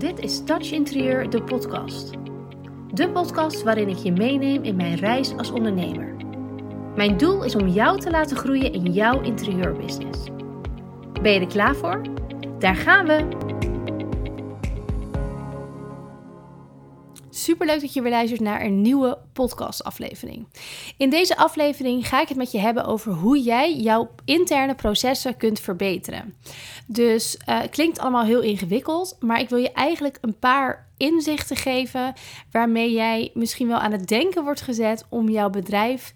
Dit is Touch Interieur, de podcast. De podcast waarin ik je meeneem in mijn reis als ondernemer. Mijn doel is om jou te laten groeien in jouw interieurbusiness. Ben je er klaar voor? Daar gaan we! Super leuk dat je weer luistert naar een nieuwe podcastaflevering. In deze aflevering ga ik het met je hebben over hoe jij jouw interne processen kunt verbeteren. Dus uh, klinkt allemaal heel ingewikkeld, maar ik wil je eigenlijk een paar inzichten geven waarmee jij misschien wel aan het denken wordt gezet om jouw bedrijf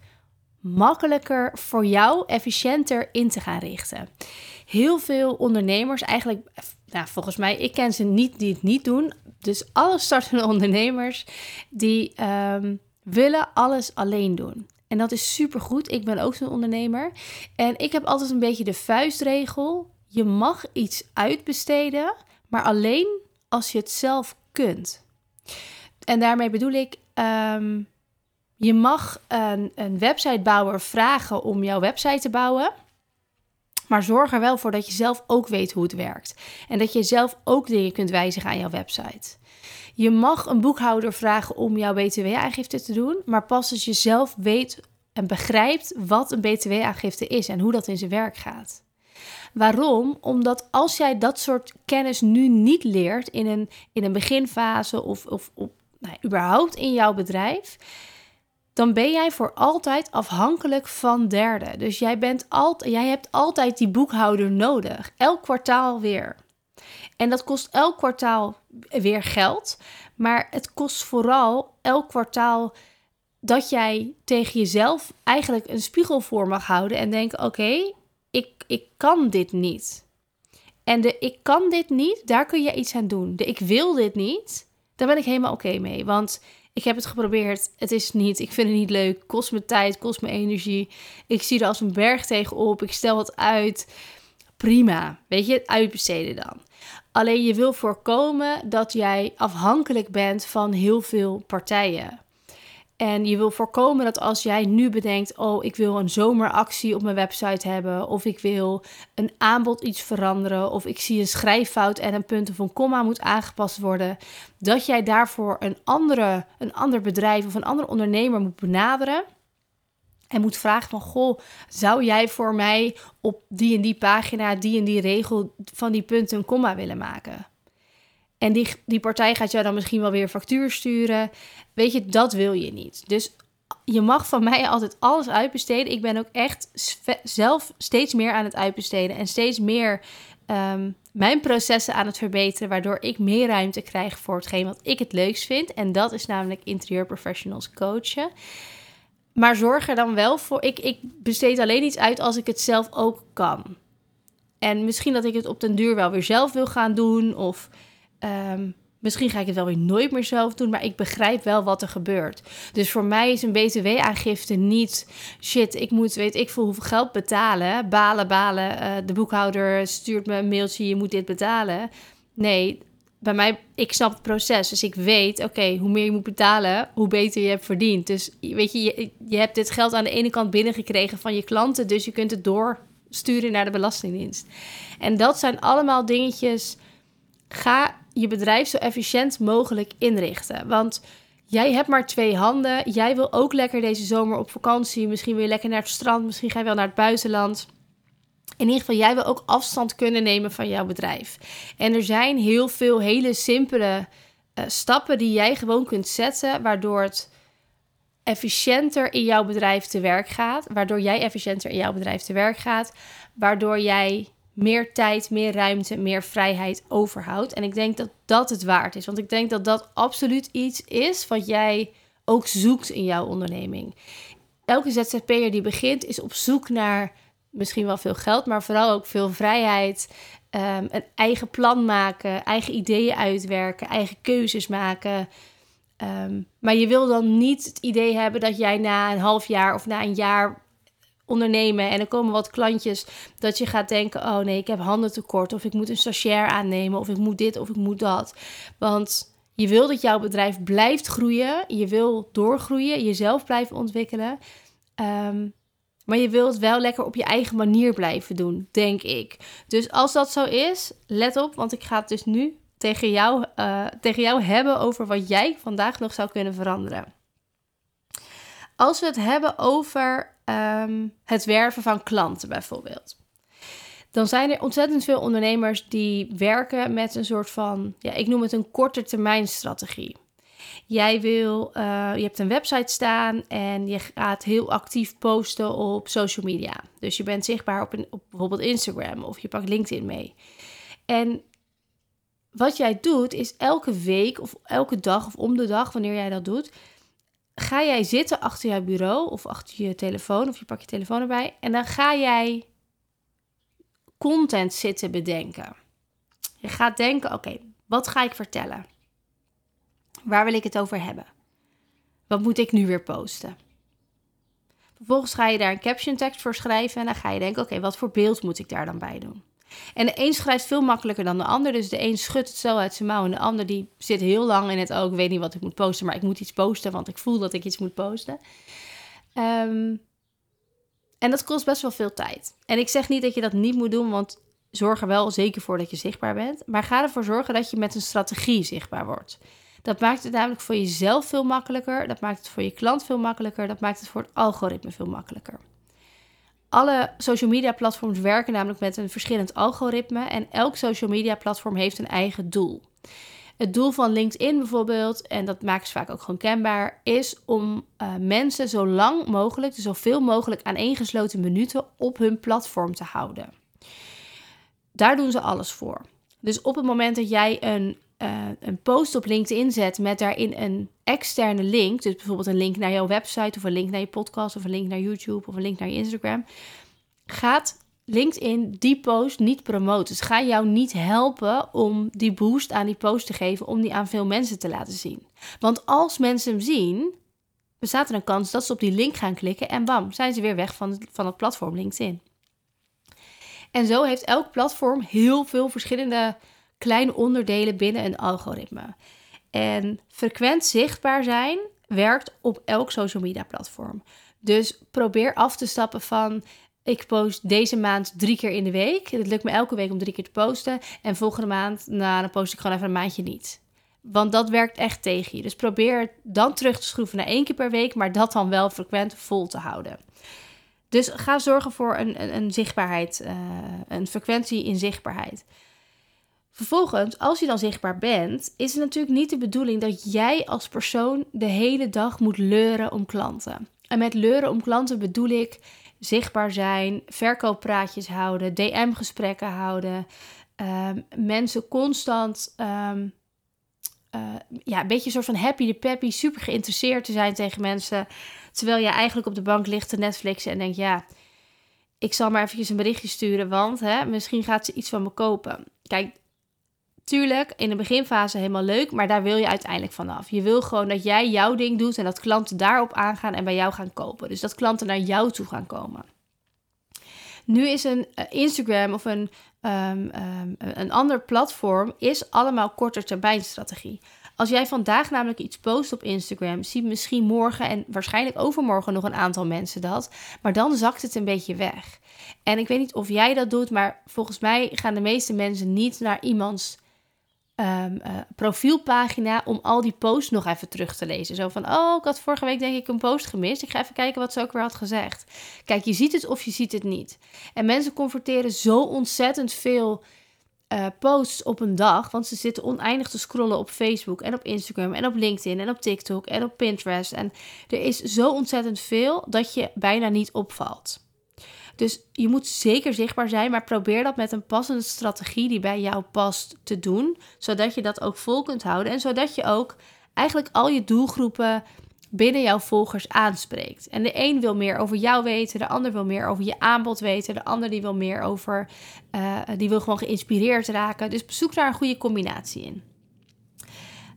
makkelijker voor jou, efficiënter in te gaan richten. Heel veel ondernemers, eigenlijk, nou, volgens mij, ik ken ze niet die het niet doen. Dus alle startende ondernemers die um, willen alles alleen doen. En dat is supergoed. Ik ben ook zo'n ondernemer. En ik heb altijd een beetje de vuistregel. Je mag iets uitbesteden, maar alleen als je het zelf kunt. En daarmee bedoel ik, um, je mag een, een websitebouwer vragen om jouw website te bouwen. Maar zorg er wel voor dat je zelf ook weet hoe het werkt. En dat je zelf ook dingen kunt wijzigen aan jouw website. Je mag een boekhouder vragen om jouw BTW-aangifte te doen, maar pas als je zelf weet en begrijpt wat een BTW-aangifte is en hoe dat in zijn werk gaat. Waarom? Omdat als jij dat soort kennis nu niet leert in een, in een beginfase of, of, nou, überhaupt in jouw bedrijf, dan ben jij voor altijd afhankelijk van derden. Dus jij, bent jij hebt altijd die boekhouder nodig, elk kwartaal weer. En dat kost elk kwartaal weer geld, maar het kost vooral elk kwartaal dat jij tegen jezelf eigenlijk een spiegel voor mag houden en denken: oké, ik, ik kan dit niet. En de ik kan dit niet, daar kun je iets aan doen. De ik wil dit niet, daar ben ik helemaal oké mee. Want ik heb het geprobeerd. Het is niet. Ik vind het niet leuk. Kost me tijd, kost me energie. Ik zie er als een berg tegenop. Ik stel wat uit. Prima. Weet je, uitbesteden dan. Alleen je wil voorkomen dat jij afhankelijk bent van heel veel partijen. En je wil voorkomen dat als jij nu bedenkt: oh, ik wil een zomeractie op mijn website hebben, of ik wil een aanbod iets veranderen, of ik zie een schrijffout en een punt of een komma moet aangepast worden, dat jij daarvoor een, andere, een ander bedrijf of een andere ondernemer moet benaderen. En moet vragen van, goh, zou jij voor mij op die en die pagina, die en die regel van die punten een komma willen maken? En die, die partij gaat jou dan misschien wel weer factuur sturen. Weet je, dat wil je niet. Dus je mag van mij altijd alles uitbesteden. Ik ben ook echt zelf steeds meer aan het uitbesteden. En steeds meer ehm, mijn processen aan het verbeteren. Waardoor ik meer ruimte krijg voor hetgeen wat ik het leukst vind. En dat is namelijk interieur professionals coachen. Maar zorg er dan wel voor. Ik, ik besteed alleen iets uit als ik het zelf ook kan. En misschien dat ik het op den duur wel weer zelf wil gaan doen. Of Ehm, misschien ga ik het wel weer nooit meer zelf doen, maar ik begrijp wel wat er gebeurt. Dus voor mij is een BTW-aangifte niet shit, ik moet weet ik veel hoeveel geld betalen. Balen, balen. Uh, de boekhouder stuurt me een mailtje, je moet dit betalen. Nee, bij mij, ik snap het proces. Dus ik weet, oké, hoe meer je moet betalen, hoe beter je hebt verdiend. Dus weet je, je hebt dit geld aan de ene kant binnengekregen van je klanten, dus je kunt het doorsturen naar de Belastingdienst. En dat zijn allemaal dingetjes. Ga je bedrijf zo efficiënt mogelijk inrichten. Want jij hebt maar twee handen. Jij wil ook lekker deze zomer op vakantie. Misschien wil je lekker naar het strand. Misschien ga je wel naar het buitenland. In ieder geval, jij wil ook afstand kunnen nemen van jouw bedrijf. En er zijn heel veel hele simpele uh, stappen die jij gewoon kunt zetten, waardoor het efficiënter in jouw bedrijf te werk gaat. Waardoor jij efficiënter in jouw bedrijf te werk gaat. Waardoor jij meer tijd, meer ruimte, meer vrijheid overhoudt. En ik denk dat dat het waard is. Want ik denk dat dat absoluut iets is wat jij ook zoekt in jouw onderneming. Elke ZZP'er die begint is op zoek naar misschien wel veel geld, maar vooral ook veel vrijheid. Um, een eigen plan maken, eigen ideeën uitwerken, eigen keuzes maken. Ehm, maar je wil dan niet het idee hebben dat jij na een half jaar of na een jaar ondernemen en er komen wat klantjes dat je gaat denken: oh nee, ik heb handen tekort of ik moet een stagiair aannemen of ik moet dit of ik moet dat. Want je wil dat jouw bedrijf blijft groeien, je wil doorgroeien, jezelf blijven ontwikkelen. Um, maar je wilt wel lekker op je eigen manier blijven doen, denk ik. Dus als dat zo is, let op, want ik ga het dus nu tegen jou, uh, tegen jou hebben over wat jij vandaag nog zou kunnen veranderen. Als we het hebben over ehm, het werven van klanten bijvoorbeeld. Dan zijn er ontzettend veel ondernemers die werken met een soort van, ja, ik noem het een korte termijn strategie. Jij wil, uh, je hebt een website staan en je gaat heel actief posten op social media. Dus je bent zichtbaar op, een, op bijvoorbeeld Instagram of je pakt LinkedIn mee. En wat jij doet is elke week of elke dag of om de dag, wanneer jij dat doet, ga jij zitten achter jouw bureau of achter je telefoon of je pak je telefoon erbij en dan ga jij content zitten bedenken. Je gaat denken: oké, wat ga ik vertellen? Waar wil ik het over hebben? Wat moet ik nu weer posten? Vervolgens ga je daar een caption tekst voor schrijven en dan ga je denken: oké, wat voor beeld moet ik daar dan bij doen? En de een schrijft veel makkelijker dan de ander. Dus de een schudt het zo uit zijn mouw en de ander die zit heel lang in het ook. Ik weet niet wat ik moet posten, maar ik moet iets posten, want ik voel dat ik iets moet posten. Um, en dat kost best wel veel tijd. En ik zeg niet dat je dat niet moet doen, want zorg er wel zeker voor dat je zichtbaar bent. Maar ga ervoor zorgen dat je met een strategie zichtbaar wordt. Dat maakt het namelijk voor jezelf veel makkelijker. Dat maakt het voor je klant veel makkelijker. Dat maakt het voor het algoritme veel makkelijker. Alle social media platforms werken namelijk met een verschillend algoritme. En elk social media platform heeft een eigen doel. Het doel van LinkedIn bijvoorbeeld, en dat maken ze vaak ook gewoon kenbaar, is om uh, mensen zo lang mogelijk, dus zoveel mogelijk aaneengesloten minuten op hun platform te houden. Daar doen ze alles voor. Dus op het moment dat jij een, uh, een post op LinkedIn zet met daarin een externe link, dus bijvoorbeeld een link naar jouw website of een link naar je podcast of een link naar YouTube of een link naar je Instagram, gaat LinkedIn die post niet promoten. Dus ga jou niet helpen om die boost aan die post te geven, om die aan veel mensen te laten zien. Want als mensen hem zien, bestaat er een kans dat ze op die link gaan klikken en bam, zijn ze weer weg van van het platform LinkedIn. En zo heeft elk platform heel veel verschillende kleine onderdelen binnen een algoritme. En frequent zichtbaar zijn werkt op elk social media platform. Dus probeer af te stappen van ik post deze maand drie keer in de week. Het lukt me elke week om drie keer te posten. En volgende maand, nou, dan post ik gewoon even een maandje niet. Want dat werkt echt tegen je. Dus probeer dan terug te schroeven naar één keer per week, maar dat dan wel frequent vol te houden. Dus ga zorgen voor een, een, zichtbaarheid, uh, een frequentie in zichtbaarheid. Vervolgens, als je dan zichtbaar bent, is het natuurlijk niet de bedoeling dat jij als persoon de hele dag moet leuren om klanten. En met leuren om klanten bedoel ik zichtbaar zijn, verkooppraatjes houden, DM-gesprekken houden, ehm, mensen constant um, uh, ja, een beetje een soort van happy de peppy, super geïnteresseerd te zijn tegen mensen, terwijl je eigenlijk op de bank ligt te Netflixen en denkt ja, ik zal maar eventjes een berichtje sturen, want hè, misschien gaat ze iets van me kopen. Kijk, tuurlijk, in de beginfase helemaal leuk, maar daar wil je uiteindelijk vanaf. Je wil gewoon dat jij jouw ding doet en dat klanten daarop aangaan en bij jou gaan kopen. Dus dat klanten naar jou toe gaan komen. Nu is een uh, Instagram of een, um, um, een ander platform is allemaal strategie. Als jij vandaag namelijk iets post op Instagram, ziet misschien morgen en waarschijnlijk overmorgen nog een aantal mensen dat. Maar dan zakt het een beetje weg. En ik weet niet of jij dat doet, maar volgens mij gaan de meeste mensen niet naar iemands um, uh, profielpagina om al die posts nog even terug te lezen. Zo van, oh, ik had vorige week denk ik een post gemist. Ik ga even kijken wat ze ook weer had gezegd. Kijk, je ziet het of je ziet het niet. En mensen converteren zo ontzettend veel uh, posts op een dag. Want ze zitten oneindig te scrollen op Facebook en op Instagram en op LinkedIn en op TikTok en op Pinterest. En er is zo ontzettend veel dat je bijna niet opvalt. Dus je moet zeker zichtbaar zijn, maar probeer dat met een passende strategie die bij jou past te doen, zodat je dat ook vol kunt houden en zodat je ook eigenlijk al je doelgroepen binnen jouw volgers aanspreekt. En de een wil meer over jou weten, de ander wil meer over je aanbod weten, de ander die wil meer over, uh, die wil gewoon geïnspireerd raken. Dus zoek daar een goede combinatie in.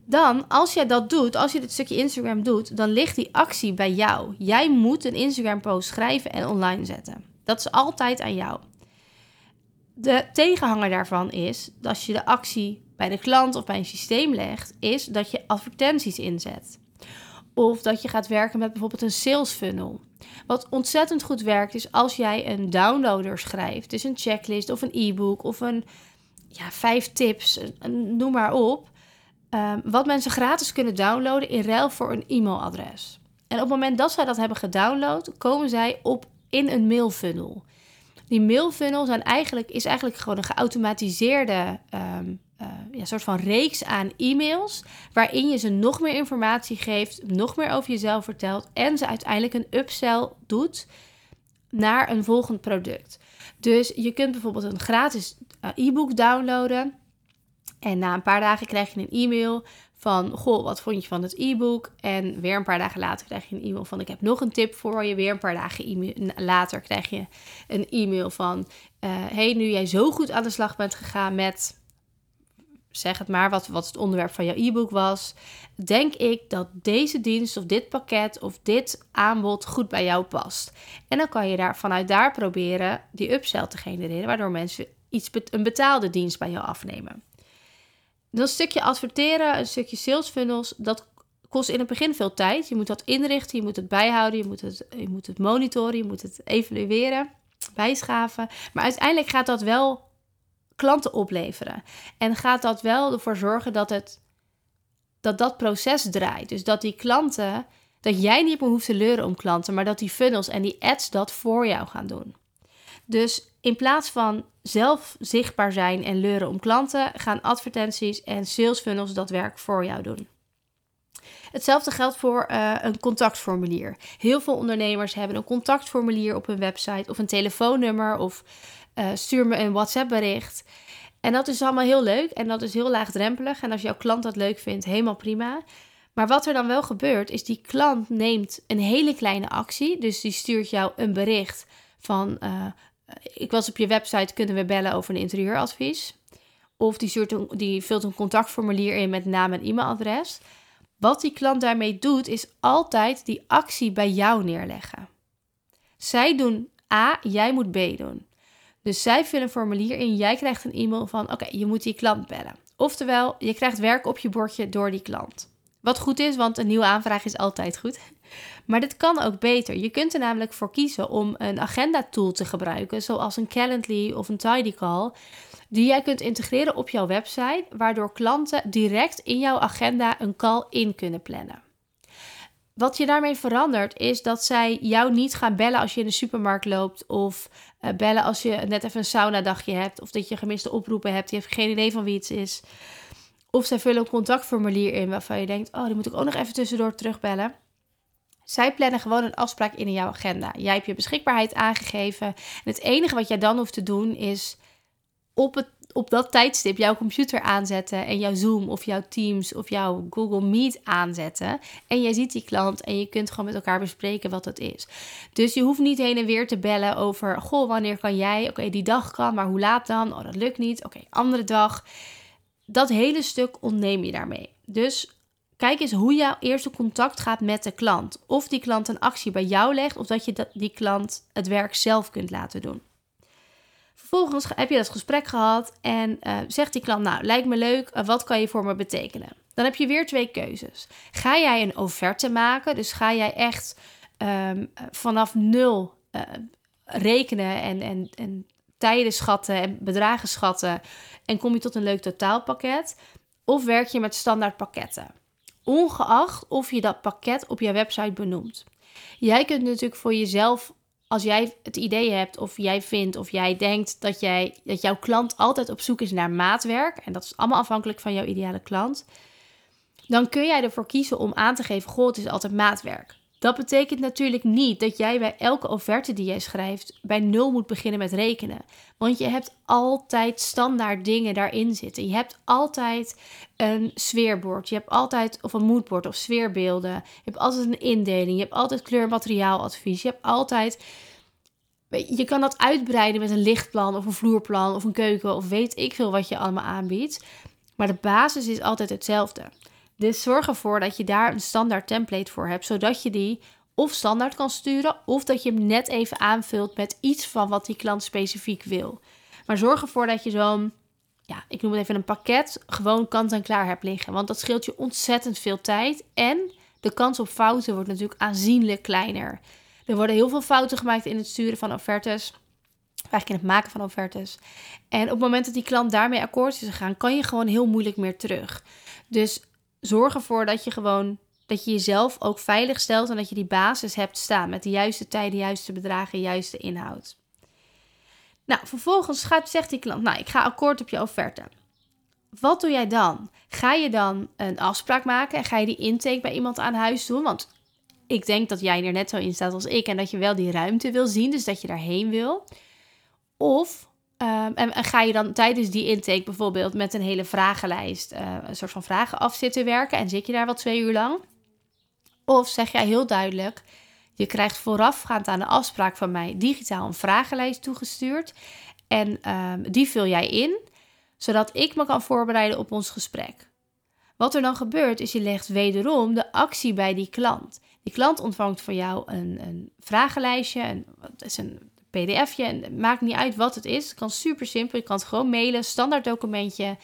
Dan, als jij dat doet, als je dit stukje Instagram doet, dan ligt die actie bij jou. Jij moet een Instagram-post schrijven en online zetten. Dat is altijd aan jou. De tegenhanger daarvan is dat als je de actie bij de klant of bij een systeem legt, is dat je advertenties inzet. Of dat je gaat werken met bijvoorbeeld een sales funnel. Wat ontzettend goed werkt is als jij een downloader schrijft, dus een checklist of een e-book of een ja, vijf tips, noem maar op. Ehm, wat mensen gratis kunnen downloaden in ruil voor een e-mailadres. En op het moment dat zij dat hebben gedownload, komen zij op in een mailfunnel. Die mailfunnel zijn eigenlijk, is eigenlijk gewoon een geautomatiseerde um, uh, ja, soort van reeks aan e-mails. Waarin je ze nog meer informatie geeft, nog meer over jezelf vertelt. En ze uiteindelijk een upsell doet naar een volgend product. Dus je kunt bijvoorbeeld een gratis uh, e-book downloaden. En na een paar dagen krijg je een e-mail van, goh, wat vond je van het e-book? En weer een paar dagen later krijg je een e-mail van, ik heb nog een tip voor je. Weer een paar dagen later krijg je een e-mail van, uh, hey, nu jij zo goed aan de slag bent gegaan met, zeg het maar, wat, wat het onderwerp van jouw e-book was, denk ik dat deze dienst of dit pakket of dit aanbod goed bij jou past. En dan kan je daar vanuit daar proberen die upsell te genereren, waardoor mensen iets, een betaalde dienst bij jou afnemen. Dat stukje adverteren, een stukje sales funnels, dat kost in het begin veel tijd. Je moet dat inrichten, je moet het bijhouden, je moet het, je moet het monitoren, je moet het evalueren, bijschaven. Maar uiteindelijk gaat dat wel klanten opleveren. En gaat dat wel ervoor zorgen dat het, dat, dat proces draait. Dus dat die klanten, dat jij niet meer hoeft te leuren om klanten, maar dat die funnels en die ads dat voor jou gaan doen. Dus in plaats van zelf zichtbaar zijn en leuren om klanten, gaan advertenties en sales funnels dat werk voor jou doen. Hetzelfde geldt voor uh, een contactformulier. Heel veel ondernemers hebben een contactformulier op hun website of een telefoonnummer of uh, stuur me een WhatsApp bericht. En dat is allemaal heel leuk en dat is heel laagdrempelig. En als jouw klant dat leuk vindt, helemaal prima. Maar wat er dan wel gebeurt, is die klant neemt een hele kleine actie. Dus die stuurt jou een bericht van uh, ik was op je website, kunnen we bellen over een interieuradvies. Of die, een, die vult een contactformulier in met naam en e-mailadres. Wat die klant daarmee doet, is altijd die actie bij jou neerleggen. Zij doen A, jij moet B doen. Dus zij vullen een formulier in, jij krijgt een e-mail van: oké, je moet die klant bellen. Oftewel, je krijgt werk op je bordje door die klant. Wat goed is, want een nieuwe aanvraag is altijd goed. Maar dit kan ook beter. Je kunt er namelijk voor kiezen om een agenda tool te gebruiken, zoals een Calendly of een Tidycall, die jij kunt integreren op jouw website, waardoor klanten direct in jouw agenda een call in kunnen plannen. Wat je daarmee verandert is dat zij jou niet gaan bellen als je in de supermarkt loopt of uh, bellen als je net even een sauna dagje hebt of dat je gemiste oproepen hebt, je hebt geen idee van wie het is. Of zij vullen een contactformulier in waarvan je denkt, oh, die moet ik ook nog even tussendoor terugbellen. Zij plannen gewoon een afspraak in jouw agenda. Jij hebt je beschikbaarheid aangegeven. En het enige wat jij dan hoeft te doen is op, het, op dat tijdstip jouw computer aanzetten en jouw Zoom of jouw Teams of jouw Google Meet aanzetten. En jij ziet die klant en je kunt gewoon met elkaar bespreken wat het is. Dus je hoeft niet heen en weer te bellen over, goh, wanneer kan jij? Oké, die dag kan, maar hoe laat dan? Oh, dat lukt niet. Oké, andere dag. Dat hele stuk ontneem je daarmee. Dus Kijk eens hoe jouw eerste contact gaat met de klant. Of die klant een actie bij jou legt, of dat je die klant het werk zelf kunt laten doen. Vervolgens heb je dat gesprek gehad en uh, zegt die klant: Nou, lijkt me leuk, uh, wat kan je voor me betekenen? Dan heb je weer twee keuzes. Ga jij een offerte maken? Dus ga jij echt um, vanaf nul uh, rekenen en, en, en tijden schatten en bedragen schatten en kom je tot een leuk totaalpakket? Of werk je met standaard pakketten? Ongeacht of je dat pakket op je website benoemt. Jij kunt natuurlijk voor jezelf, als jij het idee hebt of jij vindt of jij denkt dat, jij, dat jouw klant altijd op zoek is naar maatwerk, en dat is allemaal afhankelijk van jouw ideale klant, dan kun jij ervoor kiezen om aan te geven: Goh, het is altijd maatwerk. Dat betekent natuurlijk niet dat jij bij elke offerte die jij schrijft bij nul moet beginnen met rekenen. Want je hebt altijd standaard dingen daarin zitten. Je hebt altijd een sfeerbord, je hebt altijd of een moodboard of sfeerbeelden. Je hebt altijd een indeling, je hebt altijd kleurmateriaaladvies. Je hebt altijd je kan dat uitbreiden met een lichtplan of een vloerplan of een keuken of weet ik veel wat je allemaal aanbiedt. Maar de basis is altijd hetzelfde. Dus zorg ervoor dat je daar een standaard template voor hebt, zodat je die of standaard kan sturen, of dat je hem net even aanvult met iets van wat die klant specifiek wil. Maar zorg ervoor dat je zo'n, ja, ik noem het even een pakket, gewoon kant en klaar hebt liggen. Want dat scheelt je ontzettend veel tijd. En de kans op fouten wordt natuurlijk aanzienlijk kleiner. Er worden heel veel fouten gemaakt in het sturen van offertes. Eigenlijk in het maken van offertes. En op het moment dat die klant daarmee akkoord is gegaan, kan je gewoon heel moeilijk meer terug. Dus zorg ervoor dat je gewoon dat je jezelf ook veilig stelt en dat je die basis hebt staan met de juiste tijd, de juiste bedragen, de juiste inhoud. Nou, vervolgens gaat, zegt die klant, nou, ik ga akkoord op je offerte. Wat doe jij dan? Ga je dan een afspraak maken en ga je die intake bij iemand aan huis doen? Want ik denk dat jij er net zo in staat als ik en dat je wel die ruimte wil zien, dus dat je daarheen wil. Of ehm, en, ga je dan tijdens die intake bijvoorbeeld met een hele vragenlijst, uh, een soort van vragen af zitten werken en zit je daar wel twee uur lang? Of zeg jij heel duidelijk, je krijgt voorafgaand aan de afspraak van mij digitaal een vragenlijst toegestuurd en ehm, die vul jij in, zodat ik me kan voorbereiden op ons gesprek. Wat er dan gebeurt is je legt wederom de actie bij die klant. Die klant ontvangt van jou een, een vragenlijstje, een, het is een pdfje, en maakt niet uit wat het is. Het kan super simpel, je kan het gewoon mailen, standaard documentje.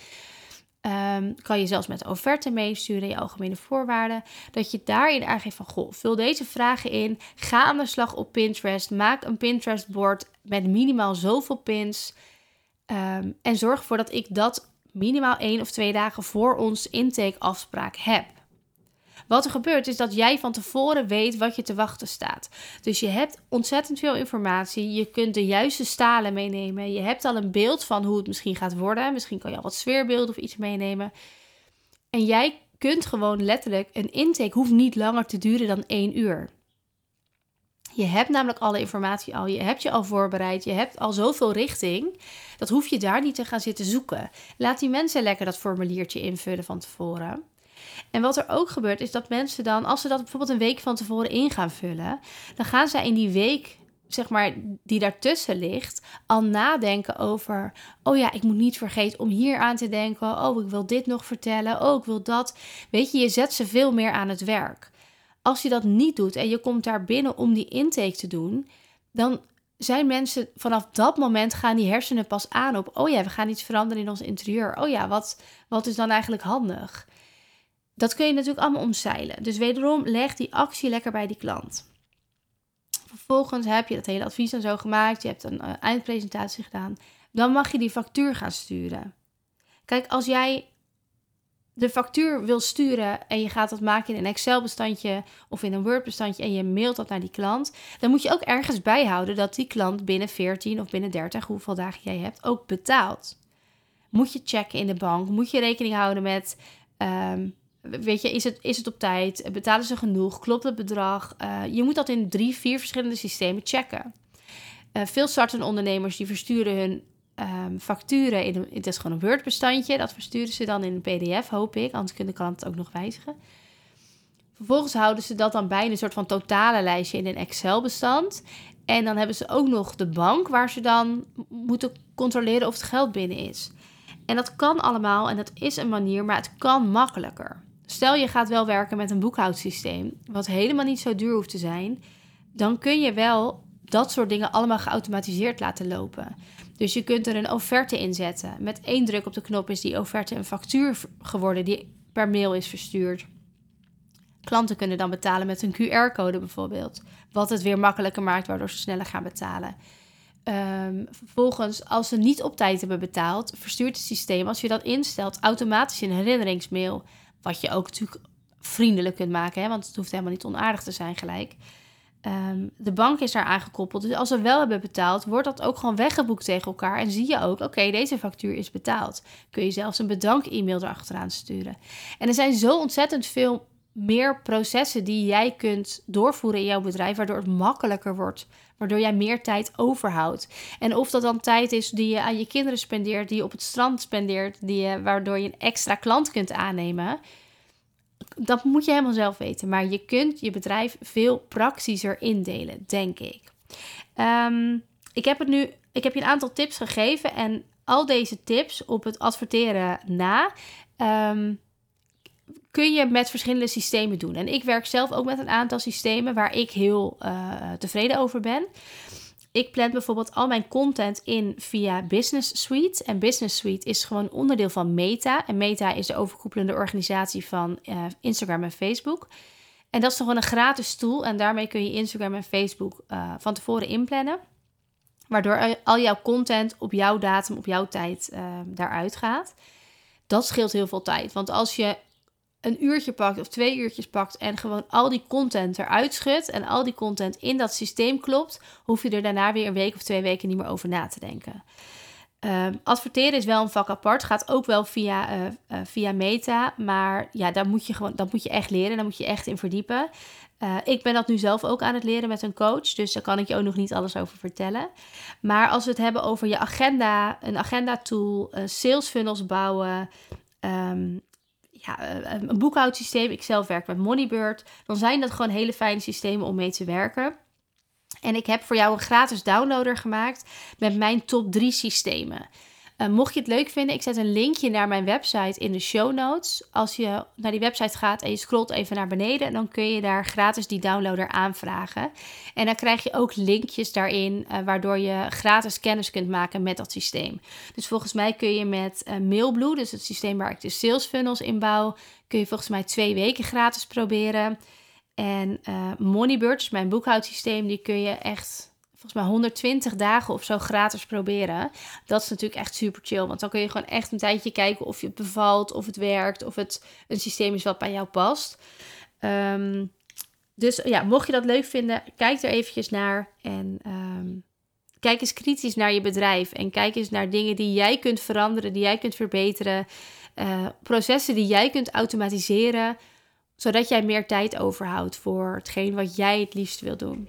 Ehm, kan je zelfs met offerte meesturen, je algemene voorwaarden. Dat je daarin aangeeft van, goh, vul deze vragen in. Ga aan de slag op Pinterest. Maak een Pinterest board met minimaal zoveel pins. Ehm, en zorg ervoor dat ik dat minimaal één of twee dagen voor ons intake afspraak heb. Wat er gebeurt is dat jij van tevoren weet wat je te wachten staat. Dus je hebt ontzettend veel informatie. Je kunt de juiste stalen meenemen. Je hebt al een beeld van hoe het misschien gaat worden. Misschien kan je al wat sfeerbeelden of iets meenemen. En jij kunt gewoon letterlijk een intake hoeft niet langer te duren dan één uur. Je hebt namelijk alle informatie al. Je hebt je al voorbereid. Je hebt al zoveel richting. Dat hoef je daar niet te gaan zitten zoeken. Laat die mensen lekker dat formuliertje invullen van tevoren. En wat er ook gebeurt, is dat mensen dan, als ze dat bijvoorbeeld een week van tevoren in gaan vullen, dan gaan ze in die week zeg maar, die daartussen ligt, al nadenken over: oh ja, ik moet niet vergeten om hier aan te denken. Oh, ik wil dit nog vertellen. Oh, ik wil dat. Weet je, je zet ze veel meer aan het werk. Als je dat niet doet en je komt daar binnen om die intake te doen, dan zijn mensen vanaf dat moment gaan die hersenen pas aan op: oh ja, we gaan iets veranderen in ons interieur. Oh ja, wat, wat is dan eigenlijk handig? Dat kun je natuurlijk allemaal omzeilen. Dus wederom, leg die actie lekker bij die klant. Vervolgens heb je dat hele advies dan zo gemaakt. Je hebt een uh, eindpresentatie gedaan. Dan mag je die factuur gaan sturen. Kijk, als jij de factuur wil sturen en je gaat dat maken in een Excel-bestandje of in een Word-bestandje en je mailt dat naar die klant, dan moet je ook ergens bijhouden dat die klant binnen 14 of binnen 30, hoeveel dagen jij hebt, ook betaalt. Moet je checken in de bank? Moet je rekening houden met ehm, Weet je, is het, is het op tijd? Betalen ze genoeg? Klopt het bedrag? Uh, je moet dat in drie, vier verschillende systemen checken. Uh, veel startende ondernemers die versturen hun um, facturen in een, het is gewoon een Word-bestandje. Dat versturen ze dan in een PDF, hoop ik. Anders kunnen de het ook nog wijzigen. Vervolgens houden ze dat dan bij een soort van totale lijstje in een Excel-bestand. En dan hebben ze ook nog de bank waar ze dan moeten controleren of het geld binnen is. En dat kan allemaal en dat is een manier, maar het kan makkelijker. Stel je gaat wel werken met een boekhoudsysteem, wat helemaal niet zo duur hoeft te zijn, dan kun je wel dat soort dingen allemaal geautomatiseerd laten lopen. Dus je kunt er een offerte in zetten. Met één druk op de knop is die offerte een factuur geworden die per mail is verstuurd. Klanten kunnen dan betalen met een QR-code bijvoorbeeld, wat het weer makkelijker maakt, waardoor ze sneller gaan betalen. Um, vervolgens, als ze niet op tijd hebben betaald, verstuurt het systeem, als je dat instelt, automatisch een herinneringsmail. Wat je ook natuurlijk vriendelijk kunt maken, hè, want het hoeft helemaal niet onaardig te zijn gelijk. Um, de bank is daar aangekoppeld. Dus als ze wel hebben betaald, wordt dat ook gewoon weggeboekt tegen elkaar. En zie je ook, oké, deze factuur is betaald. Kun je zelfs een bedank-e-mail erachteraan sturen. En er zijn zo ontzettend veel meer processen die jij kunt doorvoeren in jouw bedrijf, waardoor het makkelijker wordt, waardoor jij meer tijd overhoudt. En of dat dan tijd is die je aan je kinderen spendeert, die je op het strand spendeert, die je, waardoor je een extra klant kunt aannemen, dat moet je helemaal zelf weten. Maar je kunt je bedrijf veel praktischer indelen, denk ik. Um, ik heb het nu, ik heb je een aantal tips gegeven en al deze tips op het adverteren na. Um, kun je met verschillende systemen doen. En ik werk zelf ook met een aantal systemen waar ik heel uh, tevreden over ben. Ik plan bijvoorbeeld al mijn content in via Business Suite. En Business Suite is gewoon onderdeel van Meta. En Meta is de overkoepelende organisatie van uh, Instagram en Facebook. En dat is gewoon een gratis tool. En daarmee kun je Instagram en Facebook uh, van tevoren inplannen. Waardoor al jouw content op jouw datum, op jouw tijd uh, daaruit gaat. Dat scheelt heel veel tijd. Want als je een uurtje pakt of twee uurtjes pakt en gewoon al die content eruit schudt en al die content in dat systeem klopt, hoef je er daarna weer een week of twee weken niet meer over na te denken. Um, adverteren is wel een vak apart, gaat ook wel via, uh, uh, via Meta, maar ja, daar moet je gewoon, dat moet je echt leren, daar moet je echt in verdiepen. Uh, ik ben dat nu zelf ook aan het leren met een coach, dus daar kan ik je ook nog niet alles over vertellen. Maar als we het hebben over je agenda, een agenda tool, sales funnels bouwen, um, ja, een boekhoudsysteem. Ik zelf werk met Moneybird. Dan zijn dat gewoon hele fijne systemen om mee te werken. En ik heb voor jou een gratis downloader gemaakt met mijn top 3 systemen. Uh, mocht je het leuk vinden, ik zet een linkje naar mijn website in de show notes. Als je naar die website gaat en je scrolt even naar beneden, dan kun je daar gratis die downloader aanvragen. En dan krijg je ook linkjes daarin, uh, waardoor je gratis kennis kunt maken met dat systeem. Dus volgens mij kun je met uh, Mailblue, dus het systeem waar ik de sales funnels in bouw, kun je volgens mij twee weken gratis proberen. En Moneybird, dus mijn boekhoudsysteem, die kun je echt volgens mij 120 dagen of zo gratis proberen. Dat is natuurlijk echt super chill. Want dan kun je gewoon echt een tijdje kijken of je het bevalt, of het werkt, of het een systeem is wat bij jou past. Um, dus ja, mocht je dat leuk vinden, kijk er eventjes naar. En um, kijk eens kritisch naar je bedrijf. En kijk eens naar dingen die jij kunt veranderen, die jij kunt verbeteren. Uh, processen die jij kunt automatiseren. Zodat jij meer tijd overhoudt voor hetgeen wat jij het liefst wil doen.